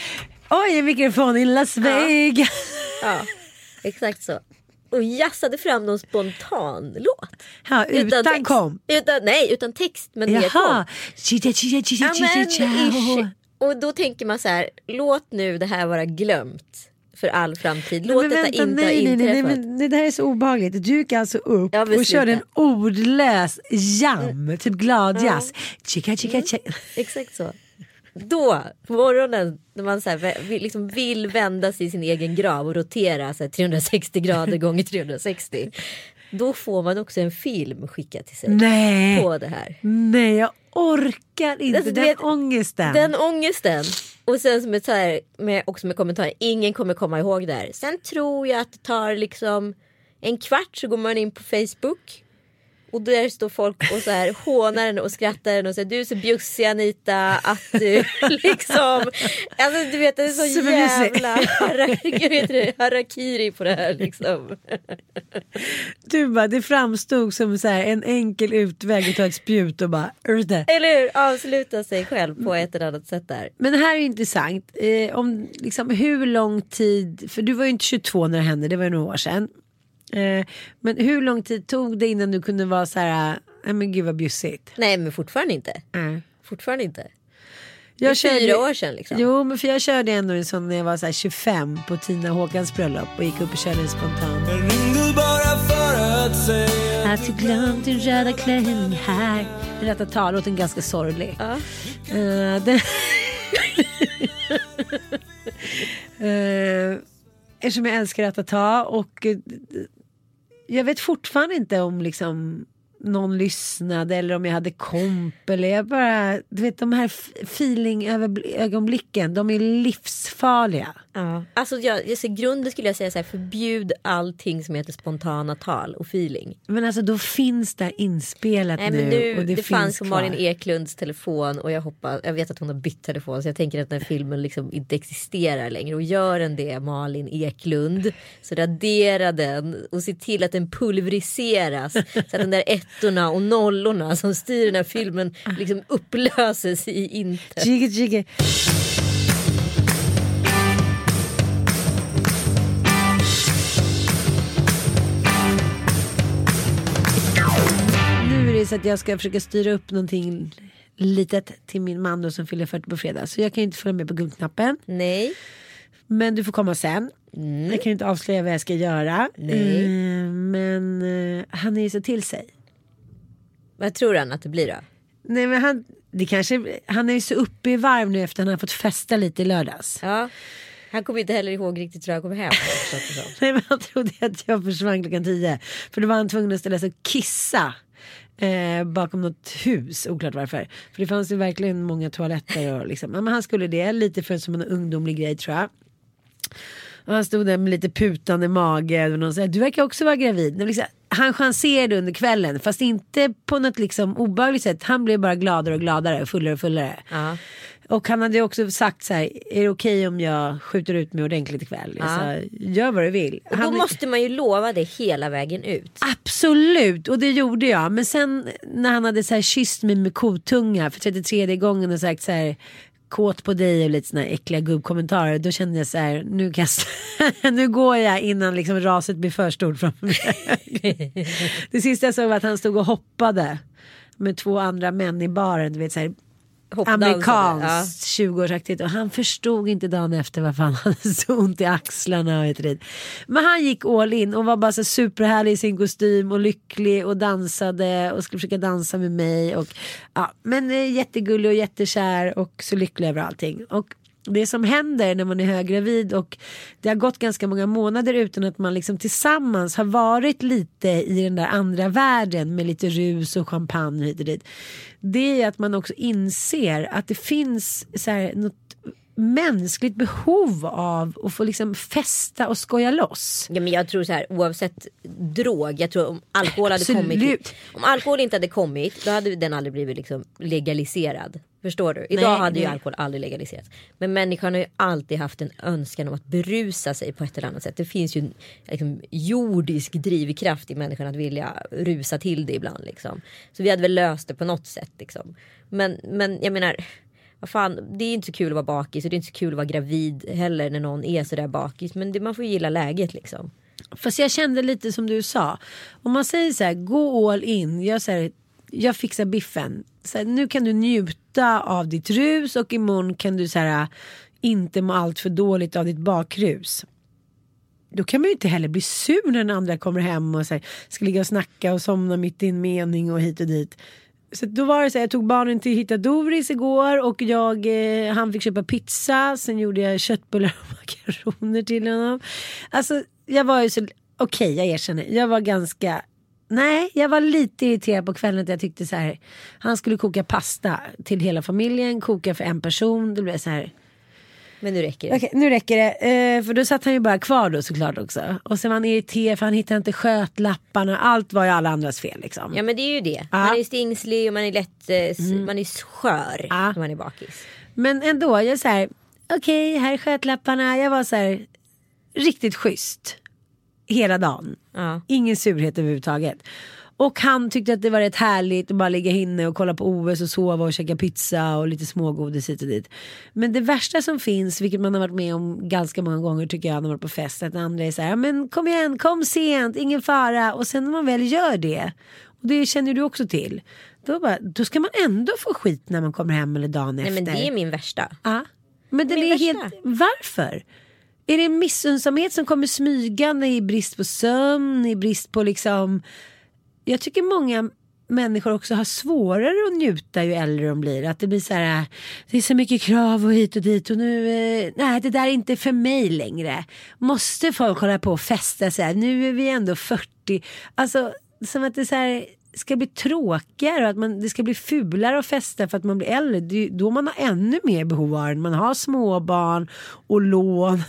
Oj, mikrofon i Las Vegas. Ja, exakt så. Och jassade fram någon spontan låt. Ja, utan, text. kom. Utan, nej, utan text men mer kom. Jaha. Ja. Och då tänker man så här, låt nu det här vara glömt för all framtid. Låt Men detta vänta, inte ha nej, nej, nej, nej, inträffat. men det där är så obehagligt. Du gick alltså upp Ja, och körde en ordlös jam, typ gladjazz. Chica, chica, chica. Exakt så. Då, på morgonen, när man så här, liksom vill vända sig i sin egen grav och rotera så här, 360 grader gånger 360. Då får man också en film skickad till sig Nej, på det här. nej, jag orkar inte Alltså, den vet, ångesten. Den ångesten. Och sen som ett så här, med, också med kommentarer, ingen kommer komma ihåg det här. Sen tror jag att det tar liksom en kvart så går man in på Facebook. Och där står folk och så här hånar den och skrattar den och säger du är så bjussig Anita att du liksom. Alltså du vet det är så jävla harakiri, harakiri på det här liksom. Du bara, det framstod som så här, en enkel utväg att ta ett spjut och bara. Eller hur? Avsluta sig själv på ett eller annat sätt där. Men det här är intressant. Eh, om, liksom, hur lång tid, för du var ju inte 22 när det hände, det var ju några år sedan. Eh, men hur lång tid tog det innan du kunde vara så här, nej men gud vad bjussigt. Nej men fortfarande inte. Mm. Fortfarande inte. Jag det är fyra år sedan liksom. Jo men för jag körde ändå en sån när jag var så här 25 på Tina Håkans bröllop och gick upp och körde en spontan. Jag ringde bara för att säga Att du glömt din röda klänning här. Rätta tal, låten ganska sorglig. Ja. Eh, den... uh, eftersom jag älskar att ta och jag vet fortfarande inte om liksom någon lyssnade eller om jag hade komp eller jag bara, du vet de här feeling-ögonblicken, de är livsfarliga. Ja. Alltså jag, jag ser, grunden skulle jag säga så här, förbjud allting som heter spontana tal och feeling. Men alltså då finns det inspelat Nej, nu nu, och det, det, finns fanns på. Malin Eklunds telefon och jag hoppas, jag vet att hon har bytt telefon så jag tänker att den här filmen liksom inte existerar längre och gör den det Malin Eklund så radera den och se till att den pulveriseras så att den där ettorna och nollorna som styr den här filmen liksom upplöses i intet. Jigga, jigga. Nu är det så att jag ska försöka styra upp någonting litet till min man då som fyller 40 på fredag. Så jag kan ju inte följa med på guldknappen. Nej. Men du får komma sen. Jag kan inte avslöja vad jag ska göra. Nej. Eh, Men eh, han är ju så till sig. Vad tror han att det blir då? Nej men han, det kanske, han är ju så uppe i varv nu efter att han har fått festa lite i lördags. Ja. Han kommer inte heller ihåg riktigt hur han kom hem. Nej men han trodde att jag försvann klockan tio. För då var han tvungen att ställa sig och kissa. Eh, bakom något hus, oklart varför. För det fanns ju verkligen många toaletter och liksom. Ja, men han skulle det, lite för som en ungdomlig grej tror jag. Och han stod där med lite putande mage och någon sa du verkar också vara gravid. Liksom, han chanserade under kvällen fast inte på något liksom obehagligt sätt. Han blev bara gladare och gladare, fullare och fullare. Ja. Och han hade också sagt så här, är det okej om jag skjuter ut mig ordentligt ikväll? Ja. sa, gör vad du vill. Och då Han- måste man ju lova det hela vägen ut. Absolut, och det gjorde jag. Men sen när han hade så här kysst mig med kotunga för 33 gången och sagt så här kåt på dig och lite såna äckliga gubbkommentarer. Då kände jag så här, nu, kan jag, nu går jag innan liksom raset blir för stort framför mig. det sista jag såg var att han stod och hoppade med två andra män i baren. Du vet, så här, Amerikanskt 20-årsaktigt och han förstod inte dagen efter varför han hade så ont i axlarna och ett rid. Men han gick all in och var bara så superhärlig i sin kostym och lycklig och dansade och skulle försöka dansa med mig och ja, men eh, jättegullig och jättekär och så lycklig över allting. Och det som händer när man är höggravid och det har gått ganska många månader utan att man liksom tillsammans har varit lite i den där andra världen med lite rus och champagne hit och dit. Det är att man också inser att det finns så här, något mänskligt behov av att få liksom festa och skoja loss. Ja, men jag tror så här oavsett drog. Jag tror om alkohol hade Absolut. kommit. Om alkohol inte hade kommit då hade den aldrig blivit liksom legaliserad. Förstår du? Idag Nej, hade ju alkohol aldrig legaliserats. Men människan har ju alltid haft en önskan om att berusa sig på ett eller annat sätt. Det finns ju en liksom, jordisk drivkraft i människan att vilja rusa till det ibland. Liksom. Så vi hade väl löst det på något sätt. Liksom. Men, men jag menar, vad fan, det är inte så kul att vara bakis och det är inte så kul att vara gravid heller när någon är sådär bakis. Men det, man får ju gilla läget liksom. Fast jag kände lite som du sa. Om man säger så här, gå all in. Jag, så här, jag fixar biffen. Så här, nu kan du njuta av ditt rus och imorgon kan du så här, inte må allt för dåligt av ditt bakrus. Då kan man ju inte heller bli sur när den andra kommer hem och så här, ska ligga och snacka och somna mitt i en mening och hit och dit. Så då var det så här, jag tog barnen till Hitta Doris igår och jag, eh, han fick köpa pizza. Sen gjorde jag köttbullar och makaroner till honom. Alltså jag var ju så, okej jag erkänner, jag var ganska Nej, jag var lite irriterad på kvällen att jag tyckte så här. Han skulle koka pasta till hela familjen, koka för en person. då blev jag så här. Men nu räcker det. Okej, nu räcker det. Eh, för då satt han ju bara kvar då såklart också. Och sen var han irriterad för han hittade inte skötlapparna. Allt var ju alla andras fel liksom. Ja men det är ju det. Ja. Man är stingslig och man är lätt, eh, s- man är skör Ja. när man är bakis. Men ändå, jag är så här. Okej, här är skötlapparna. Jag var så här riktigt schysst. Hela dagen. Ja. Ingen surhet överhuvudtaget. Och han tyckte att det var rätt härligt att bara ligga inne och kolla på OS och sova och käka pizza och lite smågodis hit och dit. Men det värsta som finns, vilket man har varit med om ganska många gånger tycker jag när man är på fest, att andra är så här, men kom igen, kom sent, ingen fara. Och sen när man väl gör det, och det känner du också till, då, bara, då ska man ändå få skit när man kommer hem eller dagen Nej efter. men det är min värsta. Ja. Men den Min är värsta. helt... Varför? Är det en missunnsamhet som kommer smygande i brist på sömn, i brist på liksom... Jag tycker många människor också har svårare att njuta ju äldre de blir. Att det blir så här, det är så mycket krav och hit och dit och nu, eh, nej det där är inte för mig längre. Måste folk hålla på och festa så här, nu är vi ändå 40. Alltså som att det så här ska bli tråkigare och att man, det ska bli fulare att festa för att man blir äldre. Det är då man har ännu mer behov av det. Man har småbarn och lån.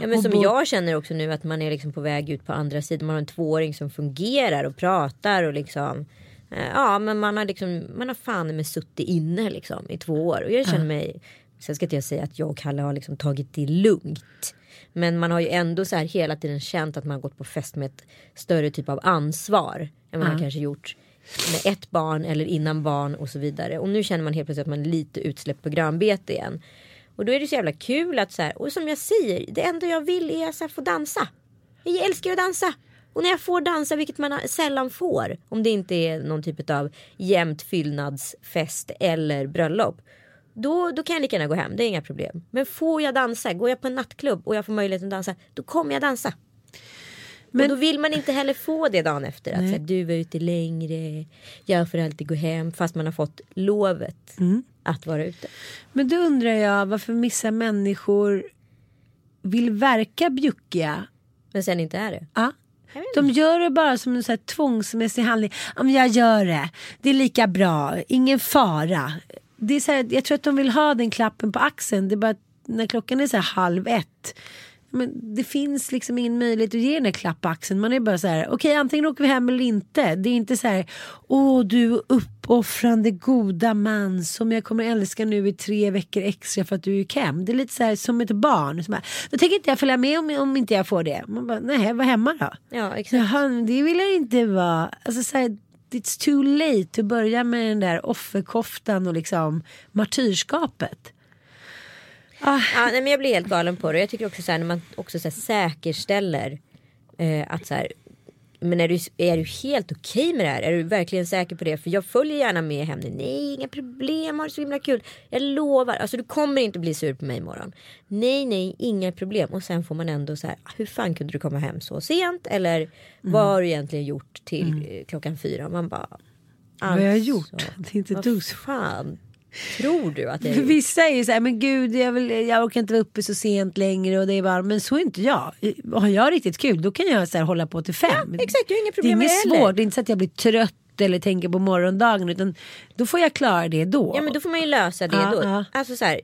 Ja, men som jag känner också nu att man är liksom på väg ut på andra sidan. Man har en tvååring som fungerar och pratar och liksom. eh, Ja men man har liksom man har fan med suttit inne liksom i två år. Och jag känner mig. Sen ska inte jag säga att jag och Kalle har liksom tagit det lugnt. Men man har ju ändå så här hela tiden känt att man har gått på fest med ett större typ av ansvar. Än vad man kanske gjort med ett barn eller innan barn och så vidare. Och nu känner man helt plötsligt att man är lite utsläppt på grönbete igen. Och då är det så jävla kul att så här, och som jag säger, det enda jag vill är att få dansa. Jag älskar att dansa. Och när jag får dansa, vilket man sällan får, om det inte är någon typ av jämnt fyllnadsfest eller bröllop. Då, då kan jag lika gärna gå hem, det är inga problem. Men får jag dansa, går jag på en nattklubb och jag får möjligheten att dansa, då kommer jag dansa. Men- och då vill man inte heller få det dagen efter. Att här, du var ute längre, jag får alltid gå hem. Fast man har fått lovet att vara ute. Men då undrar jag varför vissa människor vill verka bjuckiga. Men sen inte är det. Ja. De gör det bara som en så här tvångsmässig handling. Men jag gör det. Det är lika bra. Ingen fara. Det är så här, jag tror att de vill ha den klappen på axeln. Det är bara när klockan är så halv ett. Men det finns liksom ingen möjlighet att ge den här klapp på axeln. Man är bara så här, okej antingen åker vi hem eller inte. Det är inte så här, åh du uppoffrande goda man som jag kommer älska nu i tre veckor extra för att du gick hem. Det är lite så här som ett barn. Som bara, då tänker inte jag följa med om, om inte jag får det. Man bara, nej var hemma då. Ja exakt. Jaha, det vill jag inte vara. Alltså så här, it's too late att börja med den där offerkoftan och liksom martyrskapet. Ah, Ja, nej, men jag blir helt galen på det. Jag tycker också så här, när man också så här, säkerställer eh, att så här, men är du, är du helt okej med det här? Är du verkligen säker på det? För jag följer gärna med hem. Nej, inga problem, har det så himla kul. Jag lovar, alltså du kommer inte bli sur på mig imorgon. Nej, nej, inga problem. Och sen får man ändå så här, hur fan kunde du komma hem så sent? Eller vad har du egentligen gjort till eh, klockan fyra? Man bara, Vad har jag alltså, gjort? Det är inte vad dos. fan. Tror du att För är vissa är ju så här, men gud jag, vill, jag orkar inte vara uppe så sent längre och det är bara, men så är inte jag. Har jag riktigt kul då kan jag så här hålla på till fem. exakt, jag har inga det är problem med inget det heller. svårt, det är inte så att jag blir trött eller tänker på morgondagen utan då får jag klara det då. Ja men då får man ju lösa det Ja, då. ja. Alltså så här,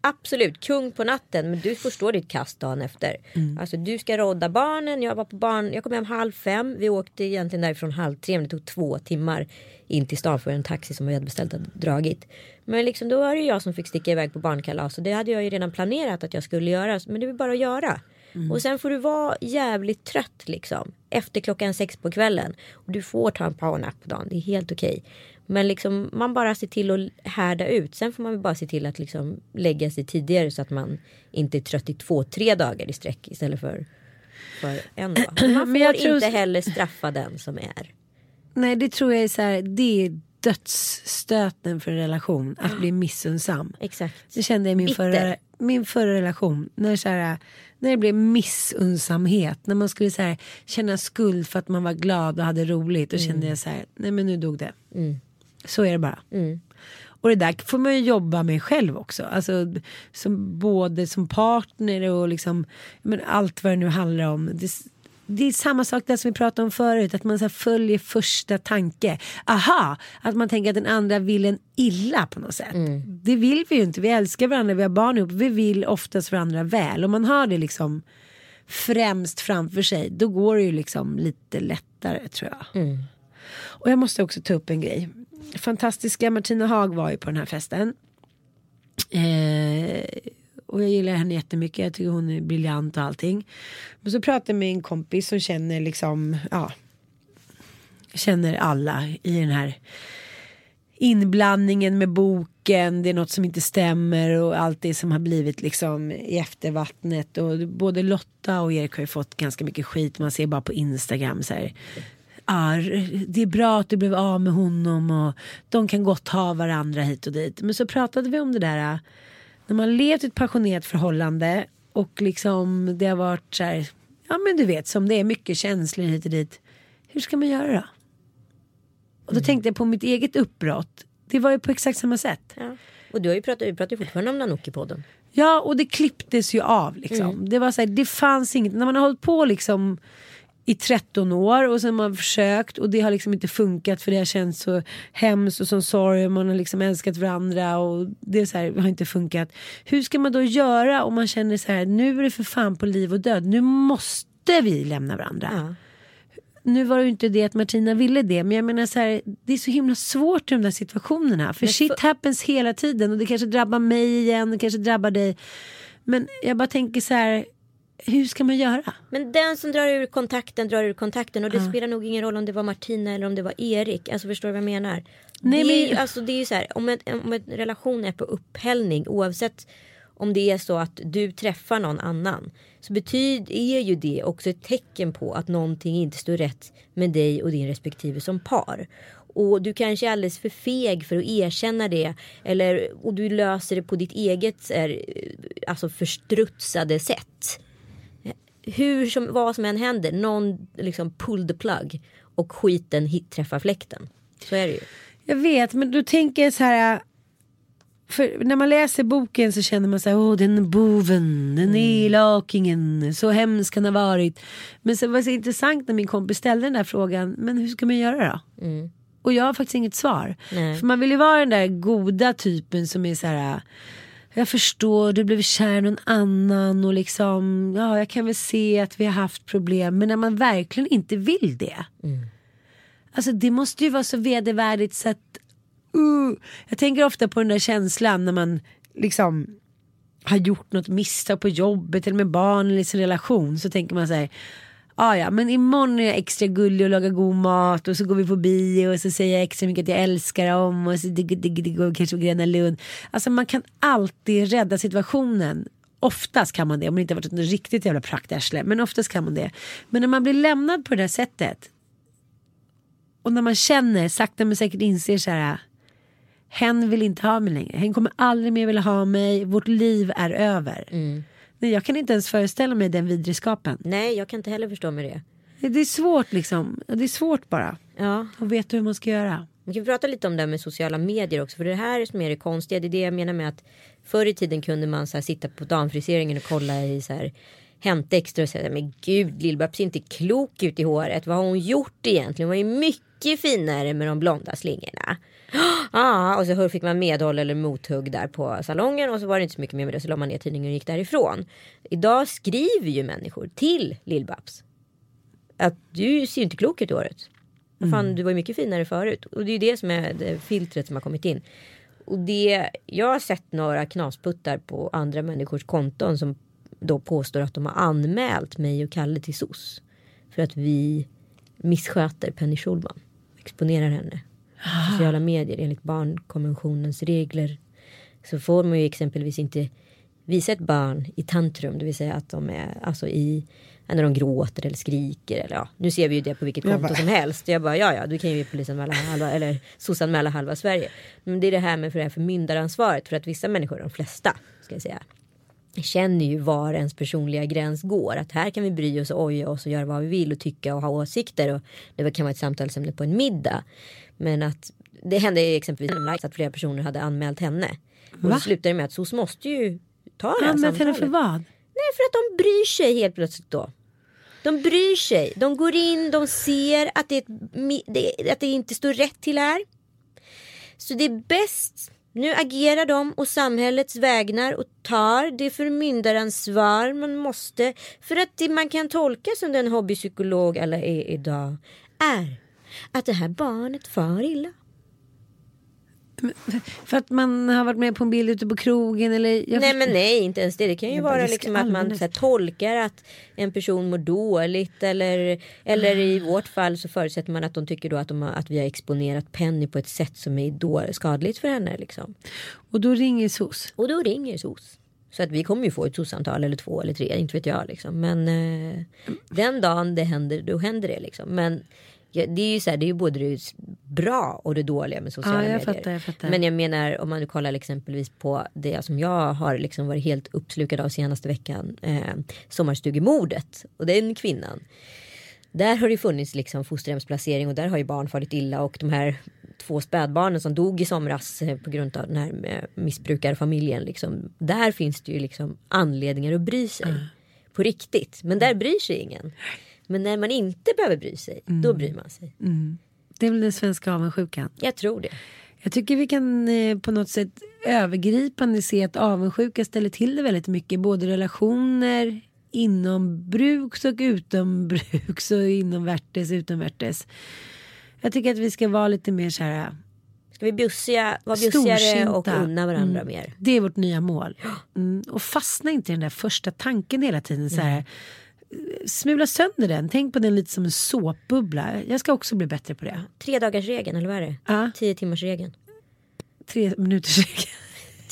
Absolut, kung på natten men du får stå ditt kast dagen efter. Mm. Alltså du ska rodda barnen, jag var på barn, jag kom hem halv fem. Vi åkte egentligen därifrån halv tre men det tog två timmar in till stan för en taxi som vi hade beställt hade dragit. Men liksom då var det jag som fick sticka iväg på barnkalas och det hade jag ju redan planerat att jag skulle göra. Men det var bara att göra. Mm. Och sen får du vara jävligt trött liksom. Efter klockan sex på kvällen. Och du får ta en powernap på dagen. Det är helt okej. Men liksom man bara ser till att härda ut. Sen får man bara se till att liksom lägga sig tidigare så att man inte är trött i två, tre dagar i sträck istället för, för en dag. Men man får Men tror- inte heller straffa den som är. Nej det tror jag är så här, det är dödsstöten för en relation att bli missunnsam. Exakt. Det kände jag i min Bitter. förra, min förra relation. När, så här, när det blev missunnsamhet. När man skulle så här, känna skuld för att man var glad och hade roligt. Då kände jag så här, nej men nu dog det. Så är det bara. Och det där får man ju jobba med själv också. Alltså, som, både som partner och liksom, men allt vad det nu handlar om. Det, det är samma sak där som vi pratade om förut. Att man så följer första tanke. Aha! Att man tänker att den andra vill en illa på något sätt. Det vill vi ju inte. Vi älskar varandra, vi har barn ihop. Vi vill oftast varandra väl. Om man har det liksom främst framför sig. Då går det ju liksom lite lättare tror jag. Och jag måste också ta upp en grej. Fantastiska Martina Haag var ju på den här festen. Eh, och jag gillar henne jättemycket. Jag tycker hon är briljant och allting. Men så pratade jag med en kompis som känner liksom, ja. Känner alla i den här inblandningen med boken. Det är något som inte stämmer och allt det som har blivit liksom i eftervattnet. Och både Lotta och Erik har ju fått ganska mycket skit. Man ser bara på Instagram så här. Ah, det är bra att du blev av med honom och de kan gott ha varandra hit och dit. Men så pratade vi om det där äh, när man levt ett passionerat förhållande och liksom det har varit så här, ja men du vet som det är mycket känslor hit och dit. Hur ska man göra då? Och då tänkte jag på mitt eget uppbrott. Det var ju på exakt samma sätt. Ja. Och du har ju pratat, vi pratar ju fortfarande om Nanook-podden. Ja och det klipptes ju av liksom. Det var så här, det fanns inget, när man har hållit på liksom i 13 år och sen har man försökt och det har liksom inte funkat för det har känts så hemskt och som sorg och man har liksom älskat varandra och det här, har inte funkat. Hur ska man då göra om man känner så här nu är det för fan på liv och död, nu måste vi lämna varandra. Ja. Nu var det ju inte det att Martina ville det men jag menar så här, det är så himla svårt i de där situationerna för shit happens hela tiden och det kanske drabbar mig igen, det kanske drabbar dig. Men jag bara tänker så här, hur ska man göra? Men den som drar ur kontakten drar ur kontakten och det spelar nog ingen roll om det var Martina eller om det var Erik. Alltså förstår du vad jag menar? Nej, det är, men- alltså, det är ju så här, om, ett, om en relation är på upphällning oavsett om det är så att du träffar någon annan så betyder är ju det också ett tecken på att någonting inte står rätt med dig och din respektive som par. Och du kanske är alldeles för feg för att erkänna det. Eller, och du löser det på ditt eget alltså förstrutsade sätt hur som, vad som än händer, någon liksom pull the plug och skiten hit, träffar fläkten. Så är det ju. Jag vet men då tänker så här. För när man läser boken så känner man så här, åh den boven, den elakingen, så hemsk han har varit. Men sen var det så intressant när min kompis ställde den där frågan, men hur ska man göra då? Och jag har faktiskt inget svar. Nej. För man vill ju vara den där goda typen som är så här, jag förstår, du blev kär i någon annan och liksom, ja jag kan väl se att vi har haft problem. Men när man verkligen inte vill det. Alltså det måste ju vara så vedervärdigt så att uh, Jag tänker ofta på den där känslan när man liksom har gjort något misstag på jobbet eller med barn eller i sin relation så tänker man så här Ah, ja, men imorgon är jag extra gullig och lagar god mat och så går vi på bio och så säger jag extra mycket att jag älskar dem och så dig, dig, digg, och kanske på Gröna Lund. Alltså man kan alltid rädda situationen. Oftast kan man det om det inte har varit ett riktigt jävla praktarsle. Men oftast kan man det. Men när man blir lämnad på det där sättet och när man känner, sakta men säkert inser så här. Hen vill inte ha mig längre. Hen kommer aldrig mer vilja ha mig. Vårt liv är över. Mm. Nej, jag kan inte ens föreställa mig den vidriskapen. Nej, jag kan inte heller förstå med det. Det är svårt liksom. Det är svårt bara. Ja, Att veta hur man ska göra. Vi kan prata lite om det här med sociala medier också. För det här som är det konstiga. Det är det jag menar med att förr i tiden kunde man så sitta på damfriseringen och kolla i så här Hämta extra och säga men gud Lill-Babs ser inte klok ut i håret. Vad har hon gjort egentligen? Hon var ju mycket finare med de blonda slingorna. Ah, och så fick man medhåll eller mothugg där på salongen och så var det inte så mycket mer med det. Så la man ner tidningen och gick därifrån. Idag skriver ju människor till Lill-Babs. Att du ser ju inte klok ut i håret. Mm. Fan, du var ju mycket finare förut. Och det är ju det som är det filtret som har kommit in. Och det, jag har sett några knasputtar på andra människors konton som då påstår att de har anmält mig och Kalle till SOS. För att vi missköter Penny Schulman. Exponerar henne. På sociala medier enligt barnkonventionens regler. Så får man ju exempelvis inte visa ett barn i tantrum. Det vill säga att de är alltså i när de gråter eller skriker. Eller, ja, nu ser vi ju det på vilket konto bara, som helst. Jag bara ja ja du kan ju polisanmäla halva eller halva Sverige. Men det är det här med för det här förmyndaransvaret. För att vissa människor, de flesta ska jag säga känner ju var ens personliga gräns går. Att här kan vi bry oss och oja oss och göra vad vi vill och tycka och ha åsikter. Och det kan vara ett samtalsämne på en middag. Men att det hände exempelvis att flera personer hade anmält henne. Och det slutade med att SOS måste ju ta det här Anmält henne för vad? Nej för att de bryr sig helt plötsligt då. De bryr sig. De går in, de ser att det, att det inte står rätt till här. Så det är bäst nu agerar de och samhällets vägnar och tar det förmyndaransvar man måste för att det man kan tolka som den hobbypsykolog alla är idag är att det här barnet far illa. För att man har varit med på en bild ute på krogen eller? nej men nej inte ens det. Det kan ju vara liksom att man här, tolkar att en person mår dåligt eller, eller ah. i vårt fall så förutsätter man att de tycker då att, de har, att vi har exponerat Penny på ett sätt som är då skadligt för henne. Liksom. Och då ringer SOS? Och då ringer SOS. Så att vi kommer ju få ett SOS-samtal eller två eller tre, inte vet jag. Liksom. Men eh, den dagen det händer, då händer det. Liksom. Men Ja, det är ju så här, det är ju både det bra och det dåliga med sociala ja, jag medier. Fattar, jag fattar. Men jag menar om man kollar exempelvis på det som jag har liksom varit helt uppslukad av senaste veckan. Eh, sommarstugemordet och den kvinnan. Där har det funnits liksom fosterhemsplacering och där har ju barn farit illa och de här två spädbarnen som dog i somras eh, på grund av den här eh, missbrukarfamiljen. Liksom, där finns det ju liksom anledningar att bry sig. Mm. På riktigt. Men där bryr sig ingen. Men när man inte behöver bry sig, mm. då bryr man sig. Mm. Det är väl den svenska avundsjukan? Jag tror det. Jag tycker vi kan eh, på något sätt övergripande se att avundsjuka ställer till det väldigt mycket. Både relationer inom bruks och utom bruks och inom värtes utom värtes. Jag tycker att vi ska vara lite mer så här. Ska vi bjussiga, vara bjussigare och unna varandra mm. mer? Det är vårt nya mål. Mm. Och fastna inte i den där första tanken hela tiden. Så här, smula sönder den. Tänk på den lite som en såpbubbla. Jag ska också bli bättre på det. Tre dagars regeln eller vad är det? Ja. Tio timmars regeln. Tre minuters regeln.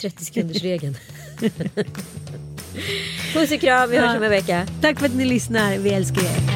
30 sekunders regeln. Puss och kram, vi hörs om en vecka. Tack för att ni lyssnar, vi älskar er.